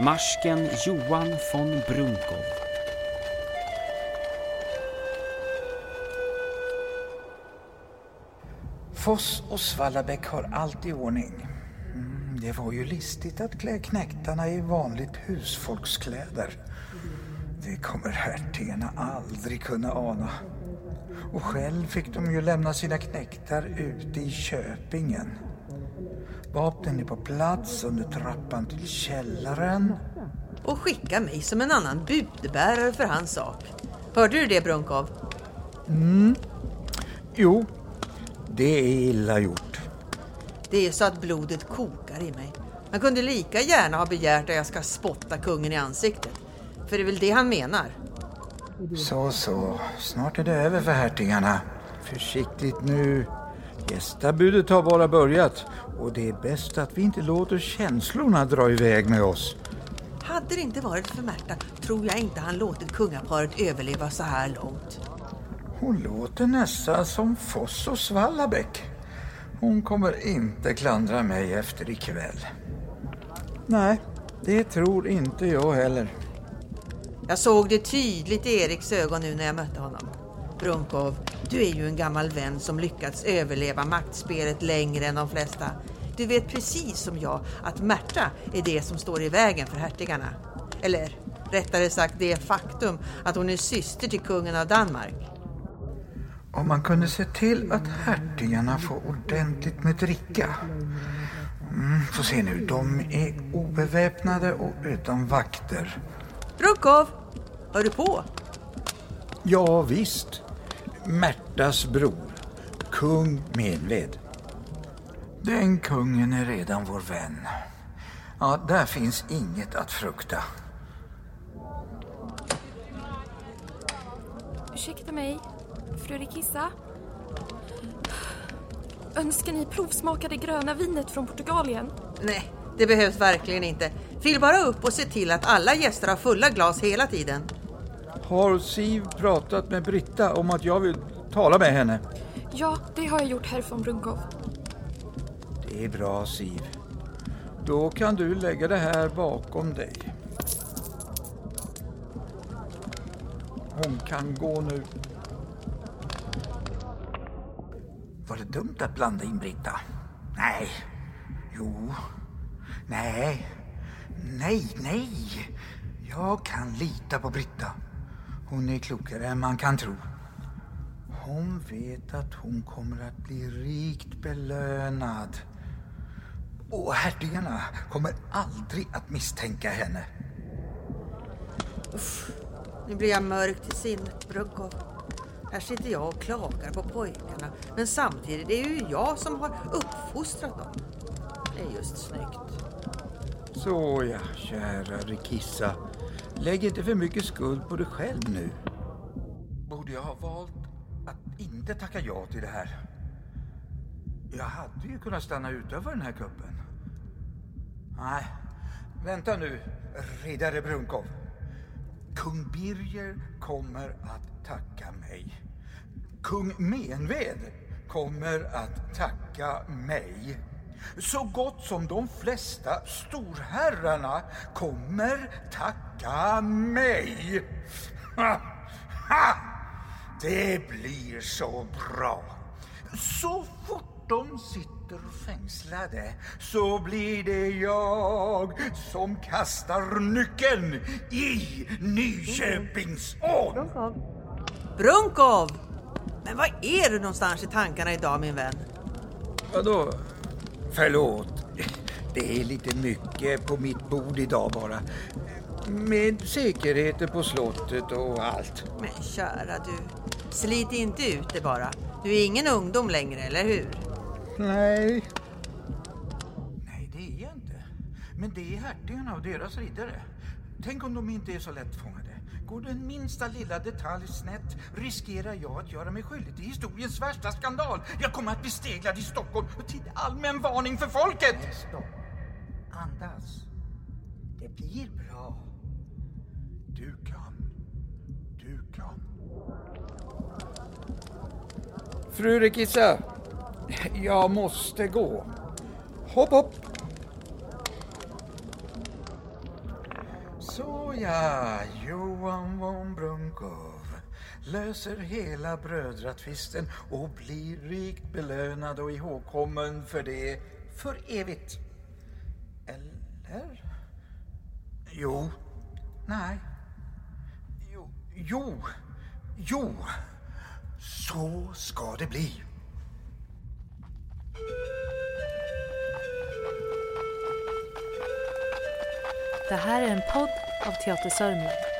Marsken Johan von Brunkow. Foss och Svallabäck har allt i ordning. Mm, det var ju listigt att klä knäktarna i vanligt husfolkskläder. Det kommer hertigarna aldrig kunna ana. Och själv fick de ju lämna sina knäktar ute i Köpingen. Vapnen är på plats under trappan till källaren. Och skicka mig som en annan budbärare för hans sak. Hörde du det Brunkov? Mm. Jo, det är illa gjort. Det är så att blodet kokar i mig. Man kunde lika gärna ha begärt att jag ska spotta kungen i ansiktet. För det är väl det han menar? Så, så. Snart är det över för hertigarna. Försiktigt nu. Gästabudet har bara börjat och det är bäst att vi inte låter känslorna dra iväg med oss. Hade det inte varit för Märta tror jag inte han låtit kungaparet överleva så här långt. Hon låter nästan som Foss och Svallabäck. Hon kommer inte klandra mig efter ikväll. Nej, det tror inte jag heller. Jag såg det tydligt i Eriks ögon nu när jag mötte honom. Brunkov, du är ju en gammal vän som lyckats överleva maktspelet längre än de flesta. Du vet precis som jag att Märta är det som står i vägen för hertigarna. Eller rättare sagt det faktum att hon är syster till kungen av Danmark. Om man kunde se till att hertigarna får ordentligt med dricka. Mm, får se nu, de är obeväpnade och utan vakter. Brunkov, hör du på? Ja, visst. Märtas bror, kung Menved. Den kungen är redan vår vän. Ja, där finns inget att frukta. Ursäkta mig, fru Rikissa. Önskar ni provsmaka det gröna vinet från Portugalien? Nej, det behövs verkligen inte. Fyll bara upp och se till att alla gäster har fulla glas hela tiden. Har Siv pratat med Britta om att jag vill tala med henne? Ja, det har jag gjort, herr von Brunkov. Det är bra, Siv. Då kan du lägga det här bakom dig. Hon kan gå nu. Var det dumt att blanda in Britta? Nej. Jo. Nej. Nej, nej. Jag kan lita på Britta. Hon är klokare än man kan tro. Hon vet att hon kommer att bli rikt belönad. Och hertigarna kommer aldrig att misstänka henne. Uff, nu blir jag mörk till sinnet, Brunkov. Här sitter jag och klagar på pojkarna, men samtidigt är det ju jag som har uppfostrat dem. Det är just snyggt. Så ja, kära Rikissa. Lägg inte för mycket skuld på dig själv nu. Borde jag ha valt att inte tacka ja till det här? Jag hade ju kunnat stanna utöver den här kuppen. Nej, vänta nu, riddare Brunkov. Kung Birger kommer att tacka mig. Kung Menved kommer att tacka mig. Så gott som de flesta storherrarna kommer tacka mig. Ha, ha! Det blir så bra. Så fort de sitter fängslade så blir det jag som kastar nyckeln i Nyköpingsån. Brunkov! Brunkov! Men var är du någonstans i tankarna idag min vän? Vadå? Förlåt. Det är lite mycket på mitt bord idag bara. Med säkerheten på slottet och allt. Men kära du, slit inte ut det bara. Du är ingen ungdom längre, eller hur? Nej. Nej, det är jag inte. Men det är hertigarna och deras riddare. Tänk om de inte är så lättfångade. Går den minsta lilla detalj snett riskerar jag att göra mig skyldig till historiens värsta skandal. Jag kommer att bli steglad i Stockholm till allmän varning för folket. Stopp. Andas. Det blir bra. Du kan. Du kan. Fru Rikissa, jag måste gå. Hopp, hopp. Såja, Johan von Brunkov löser hela brödratvisten och blir rikt belönad och ihågkommen för det för evigt. Eller? Jo. Nej. Jo. Jo. Jo. Så ska det bli. Det här är en podd av Teater Sörmland.